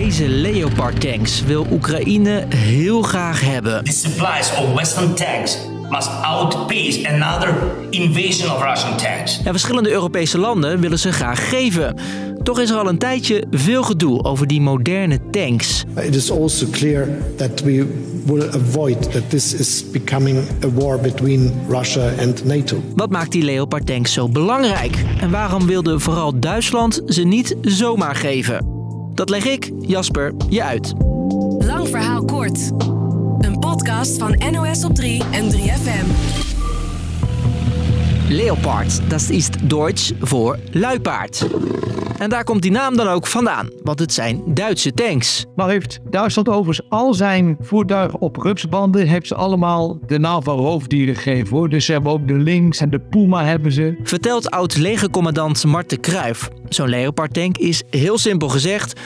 Deze Leopard tanks wil Oekraïne heel graag hebben. The supplies of Western tanks must outpace another invasion of Russian tanks. En verschillende Europese landen willen ze graag geven. Toch is er al een tijdje veel gedoe over die moderne tanks. It is also clear that we will avoid that this is becoming a war between Russia and NATO. Wat maakt die Leopard tanks zo belangrijk? En waarom wilde vooral Duitsland ze niet zomaar geven? Dat leg ik, Jasper, je uit. Lang verhaal kort. Een podcast van NOS op 3 en 3FM. Leopard, dat is Duits voor luipaard. En daar komt die naam dan ook vandaan, want het zijn Duitse tanks. Nou heeft Duitsland overigens al zijn voertuigen op rupsbanden... heeft ze allemaal de naam van roofdieren gegeven hoor. Dus ze hebben ook de Lynx en de Puma hebben ze. Vertelt oud-legercommandant Marten Kruijf. Zo'n Leopard-tank is heel simpel gezegd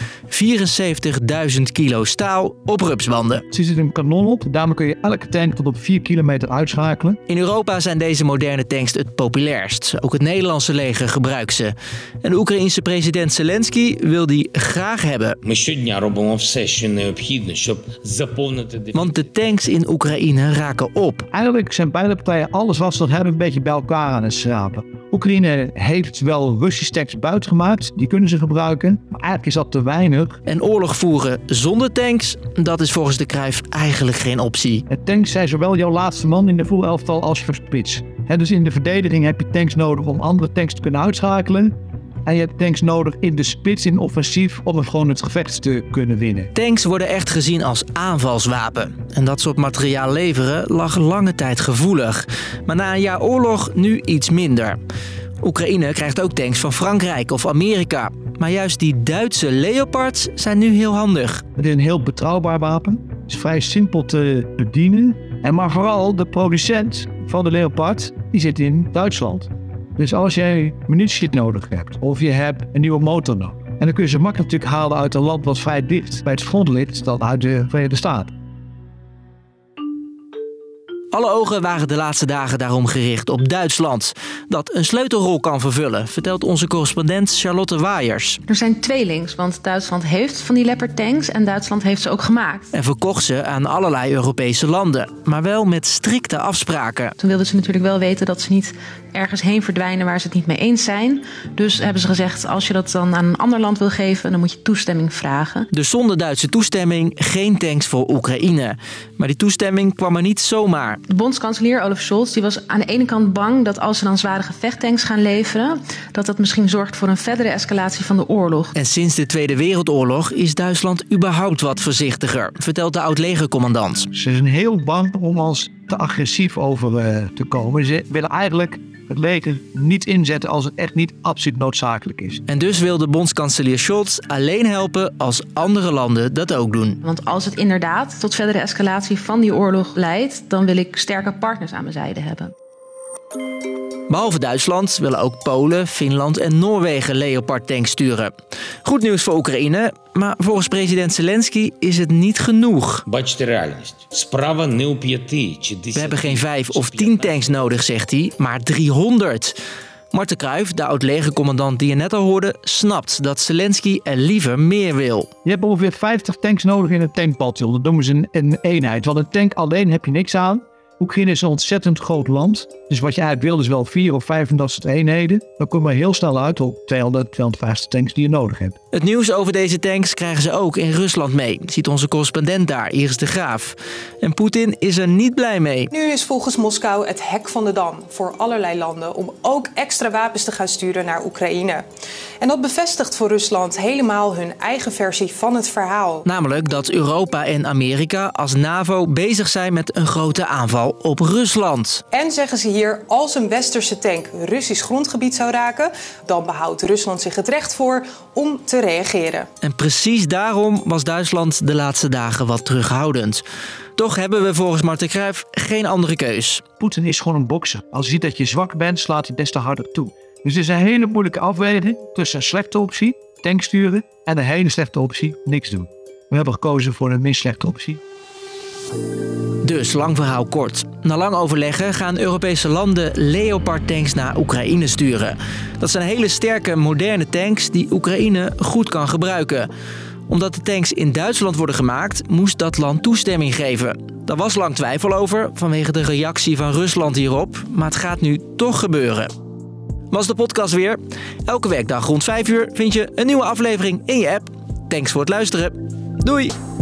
74.000 kilo staal op rupswanden. Er zit een kanon op, daarmee kun je elke tank tot op 4 kilometer uitschakelen. In Europa zijn deze moderne tanks het populairst. Ook het Nederlandse leger gebruikt ze. En de Oekraïense president Zelensky wil die graag hebben. Want de tanks in Oekraïne raken op. Eigenlijk zijn beide partijen alles wat ze nog hebben een beetje bij elkaar aan het schrapen. Oekraïne heeft wel Russische tanks buiten die kunnen ze gebruiken. Maar eigenlijk is dat te weinig. En oorlog voeren zonder tanks, dat is volgens de Cruijff eigenlijk geen optie. En tanks zijn zowel jouw laatste man in de voelelftal als je spits. Dus in de verdediging heb je tanks nodig om andere tanks te kunnen uitschakelen. En je hebt tanks nodig in de spits, in offensief, om het gewoon het gevecht te kunnen winnen. Tanks worden echt gezien als aanvalswapen. En dat soort materiaal leveren lag lange tijd gevoelig. Maar na een jaar oorlog nu iets minder. Oekraïne krijgt ook tanks van Frankrijk of Amerika. Maar juist die Duitse Leopards zijn nu heel handig. Het is een heel betrouwbaar wapen. Het is vrij simpel te bedienen. En maar vooral de producent van de Leopard, die zit in Duitsland. Dus als jij munitie nodig hebt, of je hebt een nieuwe motor nodig. En dan kun je ze makkelijk natuurlijk halen uit een land wat vrij dicht bij het front ligt dan uit de Verenigde Staten. Alle ogen waren de laatste dagen daarom gericht op Duitsland. Dat een sleutelrol kan vervullen, vertelt onze correspondent Charlotte Waaiers. Er zijn tweelings, want Duitsland heeft van die Leopard tanks en Duitsland heeft ze ook gemaakt. En verkocht ze aan allerlei Europese landen, maar wel met strikte afspraken. Toen wilden ze natuurlijk wel weten dat ze niet ergens heen verdwijnen waar ze het niet mee eens zijn. Dus hebben ze gezegd, als je dat dan aan een ander land wil geven, dan moet je toestemming vragen. Dus zonder Duitse toestemming geen tanks voor Oekraïne. Maar die toestemming kwam er niet zomaar. De bondskanselier Olaf Scholz die was aan de ene kant bang dat als ze dan zware gevechttanks gaan leveren, dat dat misschien zorgt voor een verdere escalatie van de oorlog. En sinds de Tweede Wereldoorlog is Duitsland überhaupt wat voorzichtiger, vertelt de oud-legercommandant. Ze zijn heel bang om als te agressief over eh, te komen. Ze willen eigenlijk het leger niet inzetten als het echt niet absoluut noodzakelijk is. En dus wil de bondskanselier Scholz alleen helpen als andere landen dat ook doen. Want als het inderdaad tot verdere escalatie van die oorlog leidt, dan wil ik sterke partners aan mijn zijde hebben. Behalve Duitsland willen ook Polen, Finland en Noorwegen Leopard-tanks sturen. Goed nieuws voor Oekraïne, maar volgens president Zelensky is het niet genoeg. We hebben geen vijf of tien tanks nodig, zegt hij, maar 300. Marten Kruijf, de oud-legercommandant die je net al hoorde, snapt dat Zelensky er liever meer wil. Je hebt ongeveer 50 tanks nodig in het tankpatio. Dat noemen ze een, een eenheid. Want een tank alleen heb je niks aan. Oekraïne is een ontzettend groot land. Dus wat je eigenlijk wil is wel vier of vijf van dat soort eenheden. Dan kom je heel snel uit op 200, 250 tanks die je nodig hebt. Het nieuws over deze tanks krijgen ze ook in Rusland mee, ziet onze correspondent daar, Iris de Graaf. En Poetin is er niet blij mee. Nu is volgens Moskou het hek van de dam voor allerlei landen om ook extra wapens te gaan sturen naar Oekraïne. En dat bevestigt voor Rusland helemaal hun eigen versie van het verhaal. Namelijk dat Europa en Amerika als NAVO bezig zijn met een grote aanval op Rusland. En zeggen ze hier, als een westerse tank Russisch grondgebied zou raken, dan behoudt Rusland zich het recht voor om te reageren. En precies daarom was Duitsland de laatste dagen wat terughoudend. Toch hebben we volgens Marten Cruijff geen andere keus. Poetin is gewoon een bokser. Als hij ziet dat je zwak bent, slaat hij des te harder toe. Dus het is een hele moeilijke afweging tussen een slechte optie, tank sturen, en een hele slechte optie, niks doen. We hebben gekozen voor een minst slechte optie. Dus, lang verhaal kort. Na lang overleggen gaan Europese landen Leopard tanks naar Oekraïne sturen. Dat zijn hele sterke, moderne tanks die Oekraïne goed kan gebruiken. Omdat de tanks in Duitsland worden gemaakt, moest dat land toestemming geven. Daar was lang twijfel over vanwege de reactie van Rusland hierop, maar het gaat nu toch gebeuren. Was de podcast weer? Elke werkdag rond 5 uur vind je een nieuwe aflevering in je app. Thanks voor het luisteren. Doei!